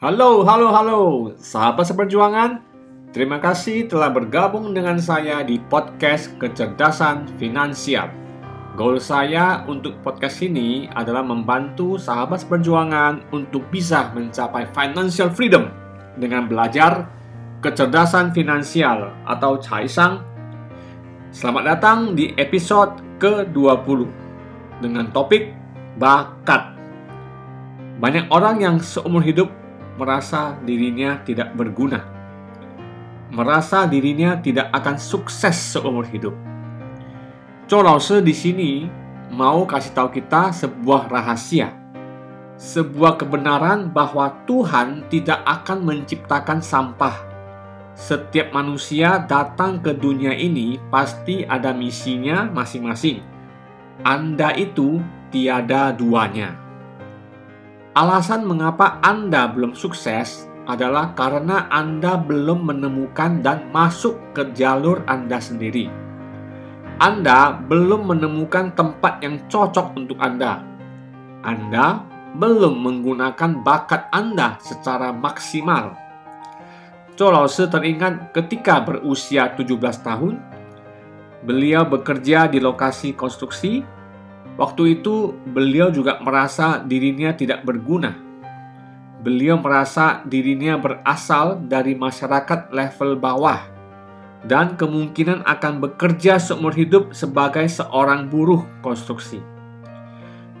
Halo, halo, halo, sahabat seperjuangan. Terima kasih telah bergabung dengan saya di podcast Kecerdasan Finansial. Goal saya untuk podcast ini adalah membantu sahabat seperjuangan untuk bisa mencapai financial freedom dengan belajar kecerdasan finansial atau Caisang. Selamat datang di episode ke-20 dengan topik bakat. Banyak orang yang seumur hidup merasa dirinya tidak berguna, merasa dirinya tidak akan sukses seumur hidup. Cho di sini mau kasih tahu kita sebuah rahasia, sebuah kebenaran bahwa Tuhan tidak akan menciptakan sampah. Setiap manusia datang ke dunia ini pasti ada misinya masing-masing. Anda itu tiada duanya. Alasan mengapa Anda belum sukses adalah karena Anda belum menemukan dan masuk ke jalur Anda sendiri. Anda belum menemukan tempat yang cocok untuk Anda. Anda belum menggunakan bakat Anda secara maksimal. Cho teringat ketika berusia 17 tahun, beliau bekerja di lokasi konstruksi Waktu itu beliau juga merasa dirinya tidak berguna. Beliau merasa dirinya berasal dari masyarakat level bawah dan kemungkinan akan bekerja seumur hidup sebagai seorang buruh konstruksi.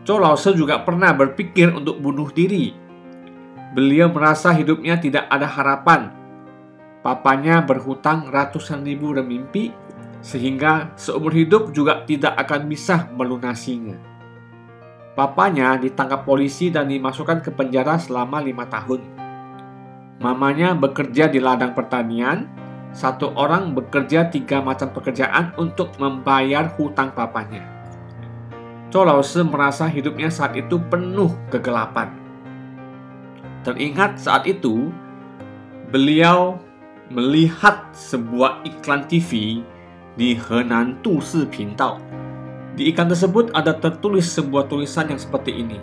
Cho Lause juga pernah berpikir untuk bunuh diri. Beliau merasa hidupnya tidak ada harapan. Papanya berhutang ratusan ribu remimpi sehingga seumur hidup juga tidak akan bisa melunasinya. Papanya ditangkap polisi dan dimasukkan ke penjara selama lima tahun. Mamanya bekerja di ladang pertanian, satu orang bekerja tiga macam pekerjaan untuk membayar hutang papanya. Cho Lause merasa hidupnya saat itu penuh kegelapan. Teringat saat itu, beliau melihat sebuah iklan TV di Henan Tu Si Pindao. Di ikan tersebut ada tertulis sebuah tulisan yang seperti ini.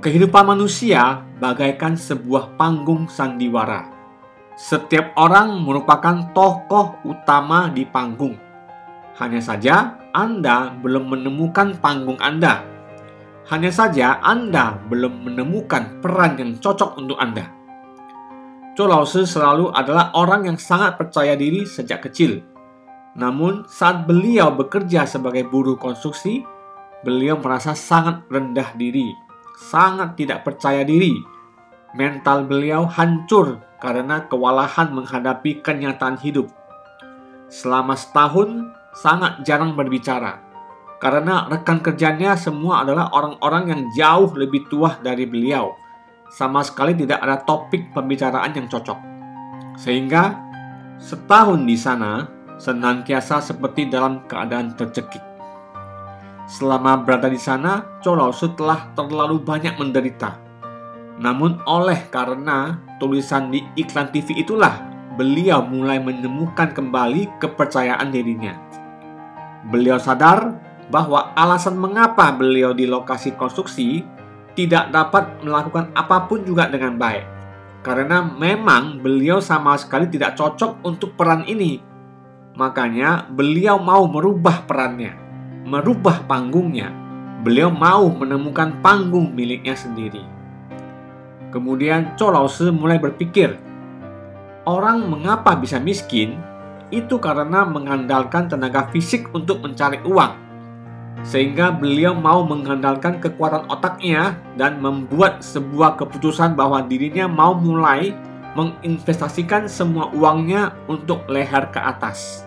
Kehidupan manusia bagaikan sebuah panggung sandiwara. Setiap orang merupakan tokoh utama di panggung. Hanya saja Anda belum menemukan panggung Anda. Hanya saja Anda belum menemukan peran yang cocok untuk Anda. Cho Lao selalu adalah orang yang sangat percaya diri sejak kecil namun, saat beliau bekerja sebagai buruh konstruksi, beliau merasa sangat rendah diri, sangat tidak percaya diri. Mental beliau hancur karena kewalahan menghadapi kenyataan hidup. Selama setahun, sangat jarang berbicara karena rekan kerjanya semua adalah orang-orang yang jauh lebih tua dari beliau. Sama sekali tidak ada topik pembicaraan yang cocok, sehingga setahun di sana senantiasa seperti dalam keadaan tercekik. Selama berada di sana, Colao telah terlalu banyak menderita. Namun oleh karena tulisan di iklan TV itulah, beliau mulai menemukan kembali kepercayaan dirinya. Beliau sadar bahwa alasan mengapa beliau di lokasi konstruksi tidak dapat melakukan apa pun juga dengan baik. Karena memang beliau sama sekali tidak cocok untuk peran ini Makanya beliau mau merubah perannya, merubah panggungnya. Beliau mau menemukan panggung miliknya sendiri. Kemudian Cho mulai berpikir, orang mengapa bisa miskin itu karena mengandalkan tenaga fisik untuk mencari uang. Sehingga beliau mau mengandalkan kekuatan otaknya dan membuat sebuah keputusan bahwa dirinya mau mulai menginvestasikan semua uangnya untuk leher ke atas.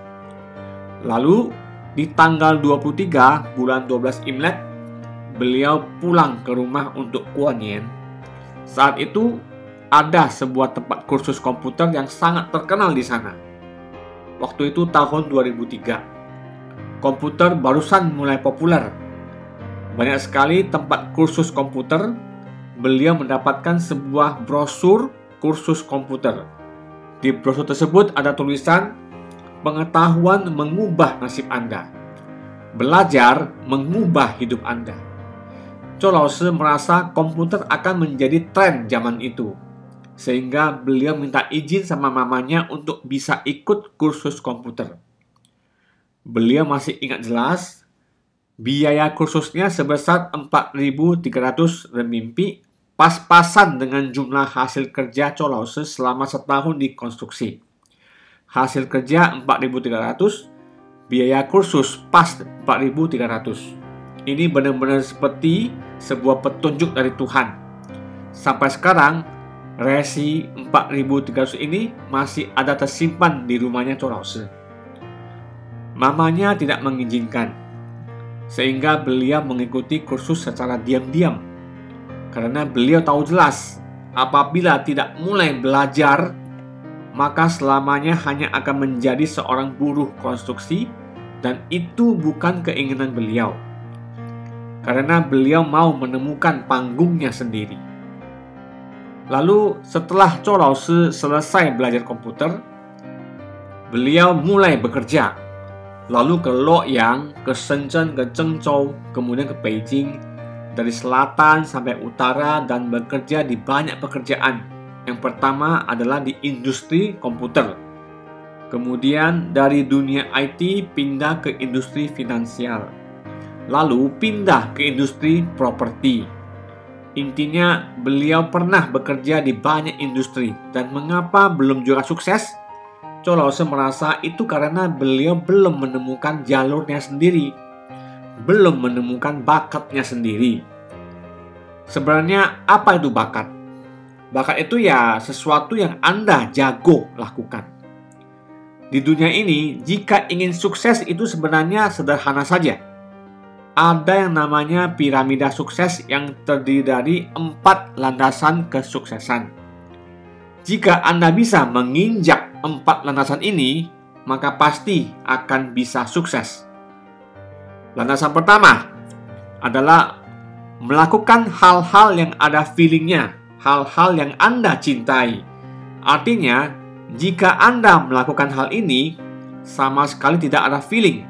Lalu di tanggal 23 bulan 12 Imlek, beliau pulang ke rumah untuk Kuan Yin. Saat itu ada sebuah tempat kursus komputer yang sangat terkenal di sana. Waktu itu tahun 2003. Komputer barusan mulai populer. Banyak sekali tempat kursus komputer. Beliau mendapatkan sebuah brosur kursus komputer. Di brosur tersebut ada tulisan pengetahuan mengubah nasib Anda. Belajar mengubah hidup Anda. Cho Lao merasa komputer akan menjadi tren zaman itu. Sehingga beliau minta izin sama mamanya untuk bisa ikut kursus komputer. Beliau masih ingat jelas, biaya kursusnya sebesar 4.300 renminbi pas-pasan dengan jumlah hasil kerja Lao selama setahun di konstruksi hasil kerja 4.300, biaya kursus pas 4.300. Ini benar-benar seperti sebuah petunjuk dari Tuhan. Sampai sekarang, resi 4.300 ini masih ada tersimpan di rumahnya Corause. Mamanya tidak mengizinkan, sehingga beliau mengikuti kursus secara diam-diam. Karena beliau tahu jelas, apabila tidak mulai belajar maka selamanya hanya akan menjadi seorang buruh konstruksi, dan itu bukan keinginan beliau, karena beliau mau menemukan panggungnya sendiri. Lalu, setelah Cho Lao selesai belajar komputer, beliau mulai bekerja. Lalu ke Luoyang, ke Shenzhen, ke Zhengzhou, kemudian ke Beijing, dari selatan sampai utara dan bekerja di banyak pekerjaan yang pertama adalah di industri komputer. Kemudian dari dunia IT pindah ke industri finansial. Lalu pindah ke industri properti. Intinya beliau pernah bekerja di banyak industri dan mengapa belum juga sukses? Colose merasa itu karena beliau belum menemukan jalurnya sendiri, belum menemukan bakatnya sendiri. Sebenarnya apa itu bakat? Bakat itu ya sesuatu yang Anda jago lakukan. Di dunia ini, jika ingin sukses itu sebenarnya sederhana saja. Ada yang namanya piramida sukses yang terdiri dari empat landasan kesuksesan. Jika Anda bisa menginjak empat landasan ini, maka pasti akan bisa sukses. Landasan pertama adalah melakukan hal-hal yang ada feelingnya hal-hal yang Anda cintai. Artinya, jika Anda melakukan hal ini, sama sekali tidak ada feeling.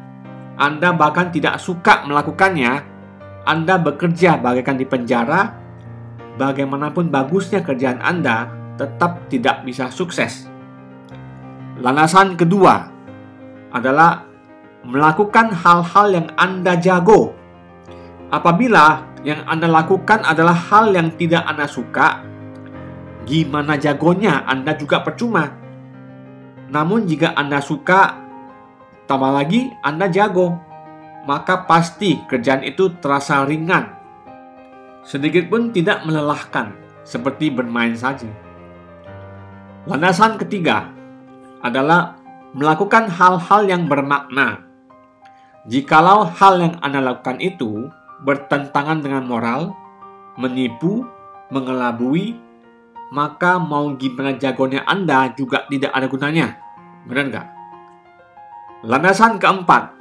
Anda bahkan tidak suka melakukannya. Anda bekerja bagaikan di penjara. Bagaimanapun bagusnya kerjaan Anda, tetap tidak bisa sukses. Landasan kedua adalah melakukan hal-hal yang Anda jago. Apabila yang Anda lakukan adalah hal yang tidak Anda suka, gimana jagonya Anda juga percuma. Namun jika Anda suka, tambah lagi Anda jago, maka pasti kerjaan itu terasa ringan. Sedikit pun tidak melelahkan, seperti bermain saja. Landasan ketiga adalah melakukan hal-hal yang bermakna. Jikalau hal yang Anda lakukan itu bertentangan dengan moral, menipu, mengelabui, maka mau gimana jagonya Anda juga tidak ada gunanya. Benar nggak? Landasan keempat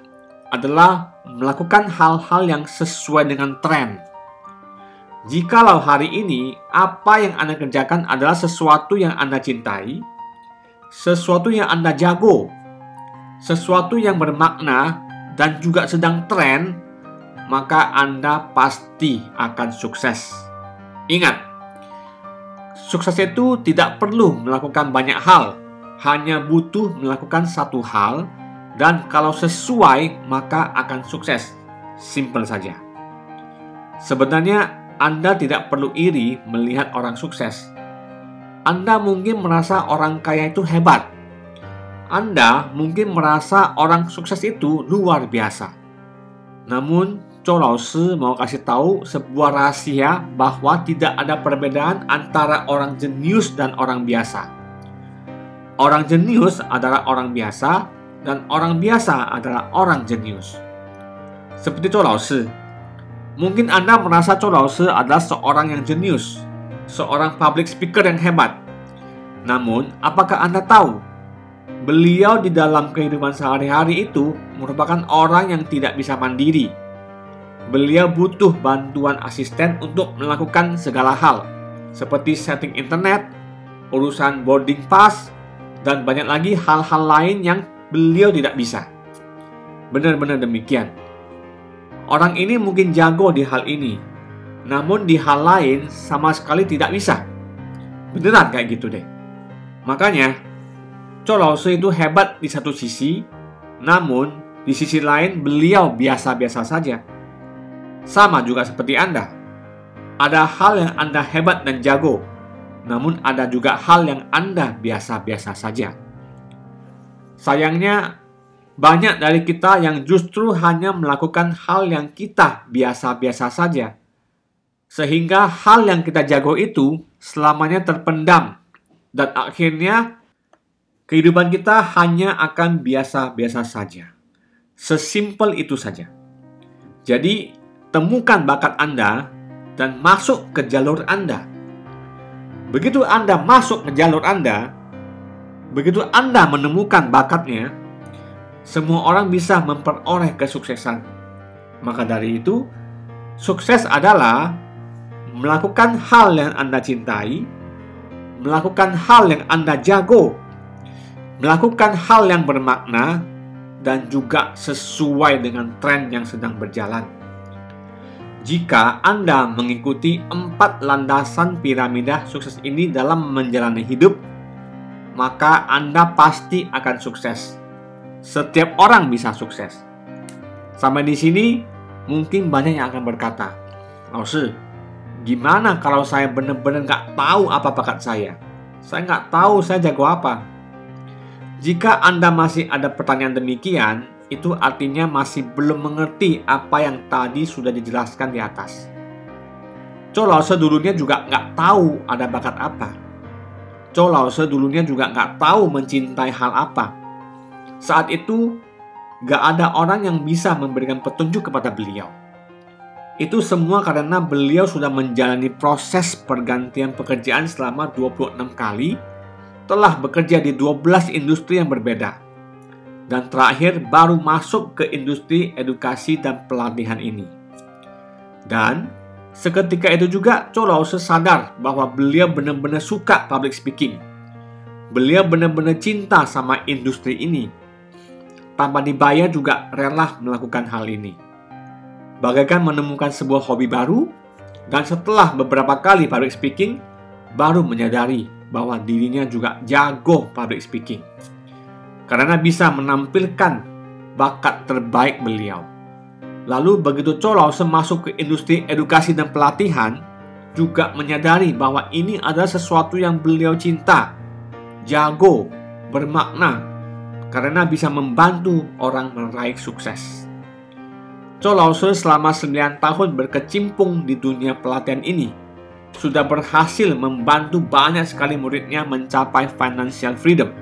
adalah melakukan hal-hal yang sesuai dengan tren. Jikalau hari ini apa yang Anda kerjakan adalah sesuatu yang Anda cintai, sesuatu yang Anda jago, sesuatu yang bermakna dan juga sedang tren, maka Anda pasti akan sukses. Ingat, sukses itu tidak perlu melakukan banyak hal, hanya butuh melakukan satu hal, dan kalau sesuai, maka akan sukses. Simple saja. Sebenarnya, Anda tidak perlu iri melihat orang sukses. Anda mungkin merasa orang kaya itu hebat. Anda mungkin merasa orang sukses itu luar biasa. Namun, Cho Lao Shi mau kasih tahu sebuah rahasia bahwa tidak ada perbedaan antara orang jenius dan orang biasa. Orang jenius adalah orang biasa dan orang biasa adalah orang jenius. Seperti Cho Lao Shi, mungkin Anda merasa Cho Lao Shi adalah seorang yang jenius. seorang public speaker yang hebat. Namun, apakah Anda tahu beliau di dalam kehidupan sehari-hari itu merupakan orang yang tidak bisa mandiri. Beliau butuh bantuan asisten untuk melakukan segala hal, seperti setting internet, urusan boarding pass, dan banyak lagi hal-hal lain yang beliau tidak bisa. Benar-benar demikian. Orang ini mungkin jago di hal ini, namun di hal lain sama sekali tidak bisa. Beneran kayak gitu deh. Makanya, Lao itu hebat di satu sisi, namun di sisi lain beliau biasa-biasa saja. Sama juga seperti Anda. Ada hal yang Anda hebat dan jago, namun ada juga hal yang Anda biasa-biasa saja. Sayangnya, banyak dari kita yang justru hanya melakukan hal yang kita biasa-biasa saja, sehingga hal yang kita jago itu selamanya terpendam, dan akhirnya kehidupan kita hanya akan biasa-biasa saja. Sesimpel itu saja. Jadi, temukan bakat Anda dan masuk ke jalur Anda Begitu Anda masuk ke jalur Anda, begitu Anda menemukan bakatnya, semua orang bisa memperoleh kesuksesan. Maka dari itu, sukses adalah melakukan hal yang Anda cintai, melakukan hal yang Anda jago, melakukan hal yang bermakna, dan juga sesuai dengan tren yang sedang berjalan. Jika Anda mengikuti empat landasan piramida sukses ini dalam menjalani hidup, maka Anda pasti akan sukses. Setiap orang bisa sukses. Sampai di sini, mungkin banyak yang akan berkata, Laoshi, gimana kalau saya benar-benar nggak tahu apa bakat saya? Saya nggak tahu saya jago apa. Jika Anda masih ada pertanyaan demikian, itu artinya masih belum mengerti apa yang tadi sudah dijelaskan di atas. Colause dulunya juga nggak tahu ada bakat apa. Colause dulunya juga nggak tahu mencintai hal apa. Saat itu, nggak ada orang yang bisa memberikan petunjuk kepada beliau. Itu semua karena beliau sudah menjalani proses pergantian pekerjaan selama 26 kali, telah bekerja di 12 industri yang berbeda dan terakhir baru masuk ke industri edukasi dan pelatihan ini. Dan seketika itu juga Cho sadar bahwa beliau benar-benar suka public speaking. Beliau benar-benar cinta sama industri ini. Tanpa dibayar juga rela melakukan hal ini. Bagaikan menemukan sebuah hobi baru, dan setelah beberapa kali public speaking, baru menyadari bahwa dirinya juga jago public speaking karena bisa menampilkan bakat terbaik beliau. Lalu begitu Colo masuk ke industri edukasi dan pelatihan, juga menyadari bahwa ini adalah sesuatu yang beliau cinta, jago, bermakna, karena bisa membantu orang meraih sukses. Colause selama 9 tahun berkecimpung di dunia pelatihan ini, sudah berhasil membantu banyak sekali muridnya mencapai financial freedom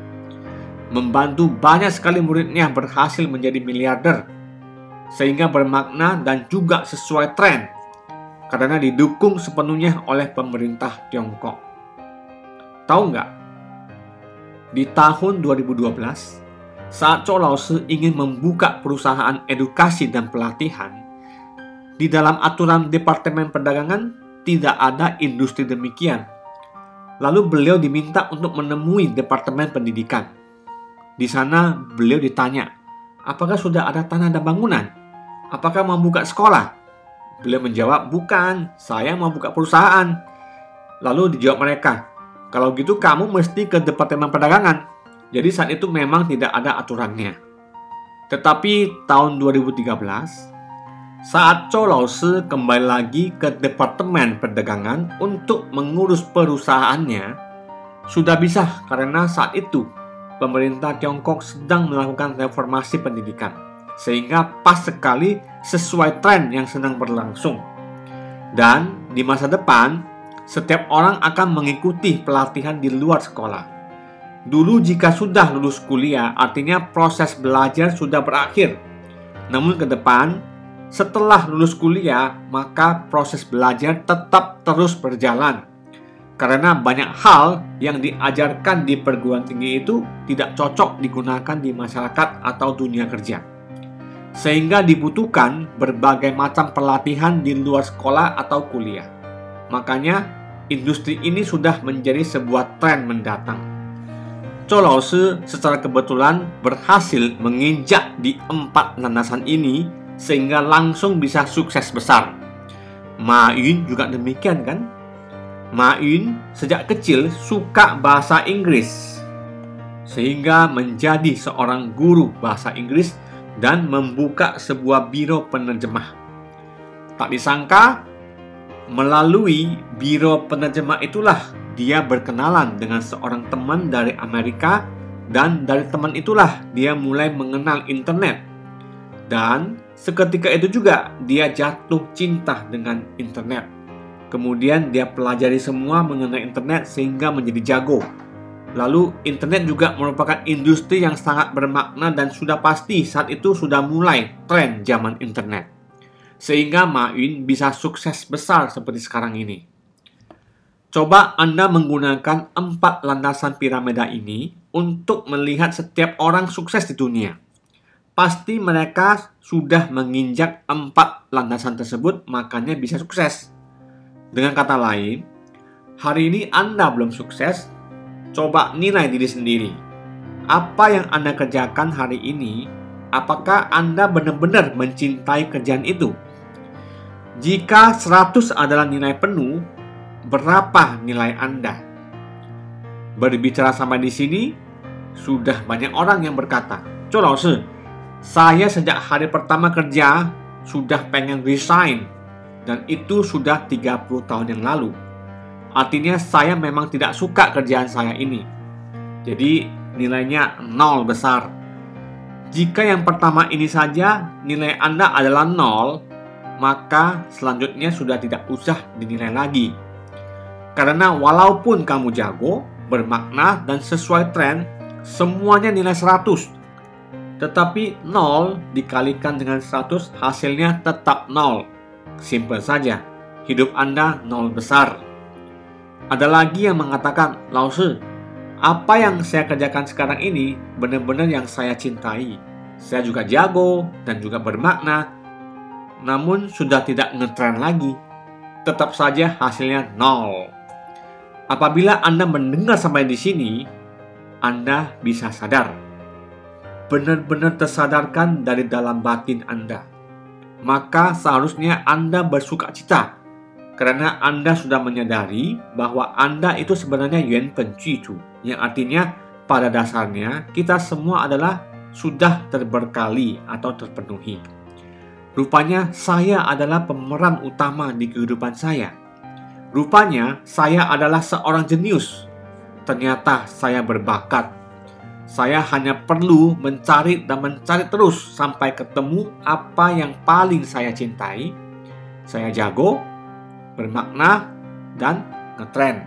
membantu banyak sekali muridnya berhasil menjadi miliarder, sehingga bermakna dan juga sesuai tren, karena didukung sepenuhnya oleh pemerintah Tiongkok. Tahu nggak? Di tahun 2012, saat Cho Laoshi ingin membuka perusahaan edukasi dan pelatihan, di dalam aturan Departemen Perdagangan tidak ada industri demikian. Lalu beliau diminta untuk menemui Departemen Pendidikan di sana beliau ditanya, apakah sudah ada tanah dan bangunan? Apakah mau buka sekolah? Beliau menjawab, bukan, saya mau buka perusahaan. Lalu dijawab mereka, kalau gitu kamu mesti ke Departemen Perdagangan. Jadi saat itu memang tidak ada aturannya. Tetapi tahun 2013, saat Cho Laoshi kembali lagi ke Departemen Perdagangan untuk mengurus perusahaannya, sudah bisa karena saat itu pemerintah Tiongkok sedang melakukan reformasi pendidikan, sehingga pas sekali sesuai tren yang sedang berlangsung. Dan di masa depan, setiap orang akan mengikuti pelatihan di luar sekolah. Dulu jika sudah lulus kuliah, artinya proses belajar sudah berakhir. Namun ke depan, setelah lulus kuliah, maka proses belajar tetap terus berjalan. Karena banyak hal yang diajarkan di perguruan tinggi itu tidak cocok digunakan di masyarakat atau dunia kerja. Sehingga dibutuhkan berbagai macam pelatihan di luar sekolah atau kuliah. Makanya, industri ini sudah menjadi sebuah tren mendatang. Laoshi secara kebetulan berhasil menginjak di empat landasan ini sehingga langsung bisa sukses besar. Ma Yun juga demikian kan? Ma Yun sejak kecil suka bahasa Inggris sehingga menjadi seorang guru bahasa Inggris dan membuka sebuah biro penerjemah. Tak disangka, melalui biro penerjemah itulah dia berkenalan dengan seorang teman dari Amerika dan dari teman itulah dia mulai mengenal internet. Dan Seketika itu juga dia jatuh cinta dengan internet. Kemudian dia pelajari semua mengenai internet sehingga menjadi jago. Lalu internet juga merupakan industri yang sangat bermakna dan sudah pasti saat itu sudah mulai tren zaman internet. Sehingga Ma Yun bisa sukses besar seperti sekarang ini. Coba Anda menggunakan empat landasan piramida ini untuk melihat setiap orang sukses di dunia pasti mereka sudah menginjak empat landasan tersebut, makanya bisa sukses. Dengan kata lain, hari ini Anda belum sukses, coba nilai diri sendiri. Apa yang Anda kerjakan hari ini, apakah Anda benar-benar mencintai kerjaan itu? Jika 100 adalah nilai penuh, berapa nilai Anda? Berbicara sama di sini, sudah banyak orang yang berkata, Cok，saya sejak hari pertama kerja sudah pengen resign dan itu sudah 30 tahun yang lalu. Artinya saya memang tidak suka kerjaan saya ini. Jadi nilainya nol besar. Jika yang pertama ini saja nilai Anda adalah nol, maka selanjutnya sudah tidak usah dinilai lagi. Karena walaupun kamu jago, bermakna dan sesuai tren, semuanya nilai 100 tetapi 0 dikalikan dengan 100 hasilnya tetap 0. Simple saja. Hidup Anda 0 besar. Ada lagi yang mengatakan, Lause, apa yang saya kerjakan sekarang ini benar-benar yang saya cintai. Saya juga jago dan juga bermakna, namun sudah tidak ngetren lagi. Tetap saja hasilnya nol. Apabila Anda mendengar sampai di sini, Anda bisa sadar benar-benar tersadarkan dari dalam batin Anda. Maka seharusnya Anda bersuka cita karena Anda sudah menyadari bahwa Anda itu sebenarnya yuan pencuitu yang artinya pada dasarnya kita semua adalah sudah terberkali atau terpenuhi. Rupanya saya adalah pemeran utama di kehidupan saya. Rupanya saya adalah seorang jenius. Ternyata saya berbakat saya hanya perlu mencari dan mencari terus sampai ketemu apa yang paling saya cintai. Saya jago, bermakna, dan ngetren.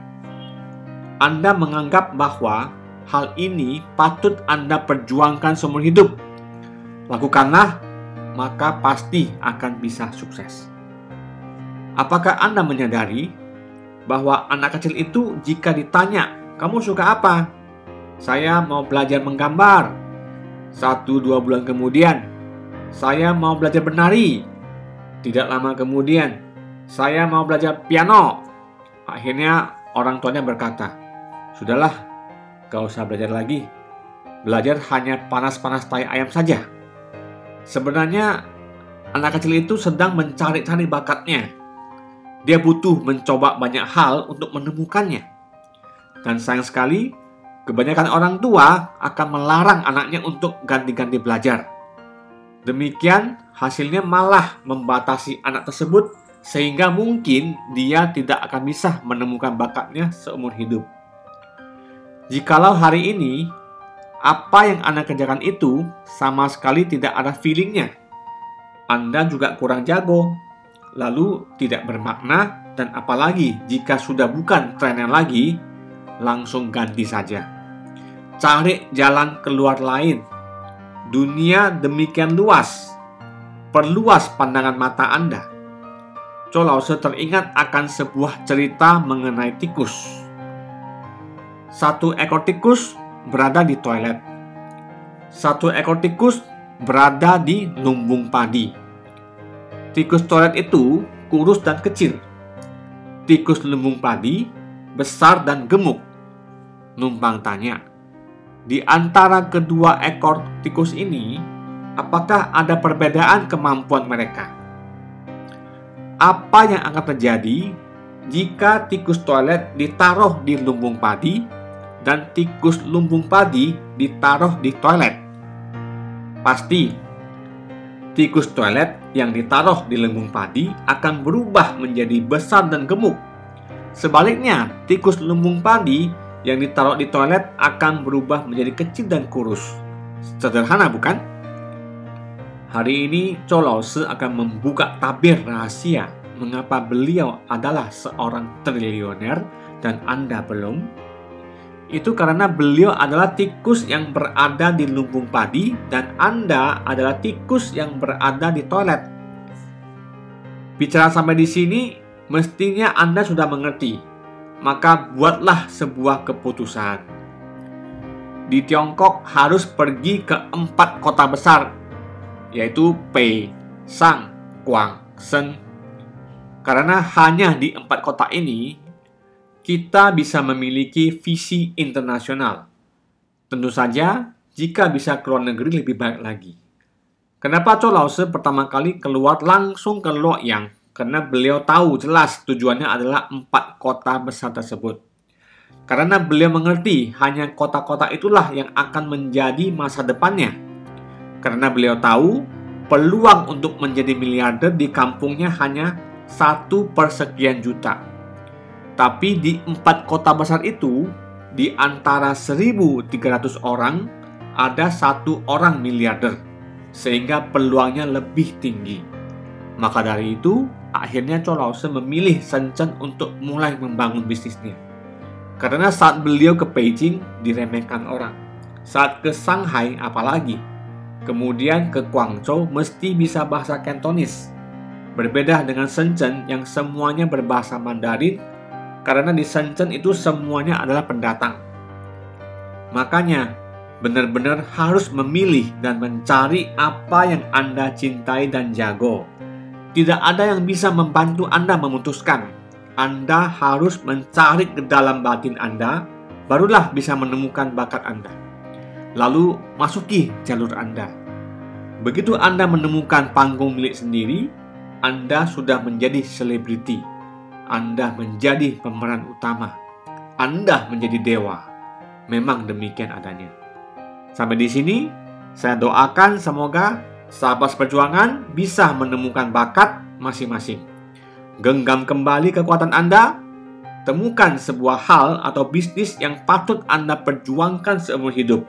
Anda menganggap bahwa hal ini patut Anda perjuangkan seumur hidup. Lakukanlah, maka pasti akan bisa sukses. Apakah Anda menyadari bahwa anak kecil itu jika ditanya, "Kamu suka apa?" Saya mau belajar menggambar. Satu dua bulan kemudian, saya mau belajar menari. Tidak lama kemudian, saya mau belajar piano. Akhirnya orang tuanya berkata, Sudahlah, gak usah belajar lagi. Belajar hanya panas-panas tai ayam saja. Sebenarnya, anak kecil itu sedang mencari-cari bakatnya. Dia butuh mencoba banyak hal untuk menemukannya. Dan sayang sekali, Kebanyakan orang tua akan melarang anaknya untuk ganti-ganti belajar. Demikian, hasilnya malah membatasi anak tersebut sehingga mungkin dia tidak akan bisa menemukan bakatnya seumur hidup. Jikalau hari ini apa yang Anda kerjakan itu sama sekali tidak ada feelingnya, Anda juga kurang jago, lalu tidak bermakna, dan apalagi jika sudah bukan trennya lagi, langsung ganti saja. Cari jalan keluar lain. Dunia demikian luas. Perluas pandangan mata Anda. Colause teringat akan sebuah cerita mengenai tikus. satu ekor tikus berada di toilet. Satu ekor tikus berada di lumbung padi. Tikus toilet itu kurus dan kecil. Tikus lumbung padi besar dan gemuk. Numpang tanya, di antara kedua ekor tikus ini, apakah ada perbedaan kemampuan mereka? Apa yang akan terjadi jika tikus toilet ditaruh di lumbung padi dan tikus lumbung padi ditaruh di toilet? Pasti, tikus toilet yang ditaruh di lumbung padi akan berubah menjadi besar dan gemuk Sebaliknya, tikus lumbung padi yang ditaruh di toilet akan berubah menjadi kecil dan kurus. Sederhana bukan? Hari ini Colose akan membuka tabir rahasia mengapa beliau adalah seorang triliuner dan Anda belum. Itu karena beliau adalah tikus yang berada di lumbung padi dan Anda adalah tikus yang berada di toilet. Bicara sampai di sini, mestinya Anda sudah mengerti. Maka buatlah sebuah keputusan. Di Tiongkok harus pergi ke empat kota besar, yaitu Pei, Sang, Guang, Shen. Karena hanya di empat kota ini, kita bisa memiliki visi internasional. Tentu saja, jika bisa ke luar negeri lebih baik lagi. Kenapa Chow Lause pertama kali keluar langsung ke Luoyang karena beliau tahu jelas tujuannya adalah empat kota besar tersebut. Karena beliau mengerti hanya kota-kota itulah yang akan menjadi masa depannya. Karena beliau tahu peluang untuk menjadi miliarder di kampungnya hanya satu persekian juta. Tapi di empat kota besar itu, di antara 1.300 orang, ada satu orang miliarder. Sehingga peluangnya lebih tinggi. Maka dari itu, akhirnya Chow Lause memilih Shenzhen untuk mulai membangun bisnisnya. Karena saat beliau ke Beijing diremehkan orang. Saat ke Shanghai apalagi. Kemudian ke Guangzhou mesti bisa bahasa Cantonese. Berbeda dengan Shenzhen yang semuanya berbahasa Mandarin karena di Shenzhen itu semuanya adalah pendatang. Makanya benar-benar harus memilih dan mencari apa yang Anda cintai dan jago tidak ada yang bisa membantu Anda memutuskan. Anda harus mencari ke dalam batin Anda, barulah bisa menemukan bakat Anda. Lalu masuki jalur Anda. Begitu Anda menemukan panggung milik sendiri, Anda sudah menjadi selebriti. Anda menjadi pemeran utama. Anda menjadi dewa. Memang demikian adanya. Sampai di sini, saya doakan semoga sahabat perjuangan bisa menemukan bakat masing-masing. Genggam kembali kekuatan Anda, temukan sebuah hal atau bisnis yang patut Anda perjuangkan seumur hidup.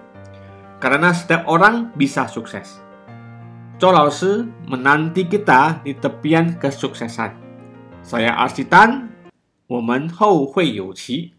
Karena setiap orang bisa sukses. Zhou Laoshi menanti kita di tepian kesuksesan. Saya Arsitan, 我们后会有期。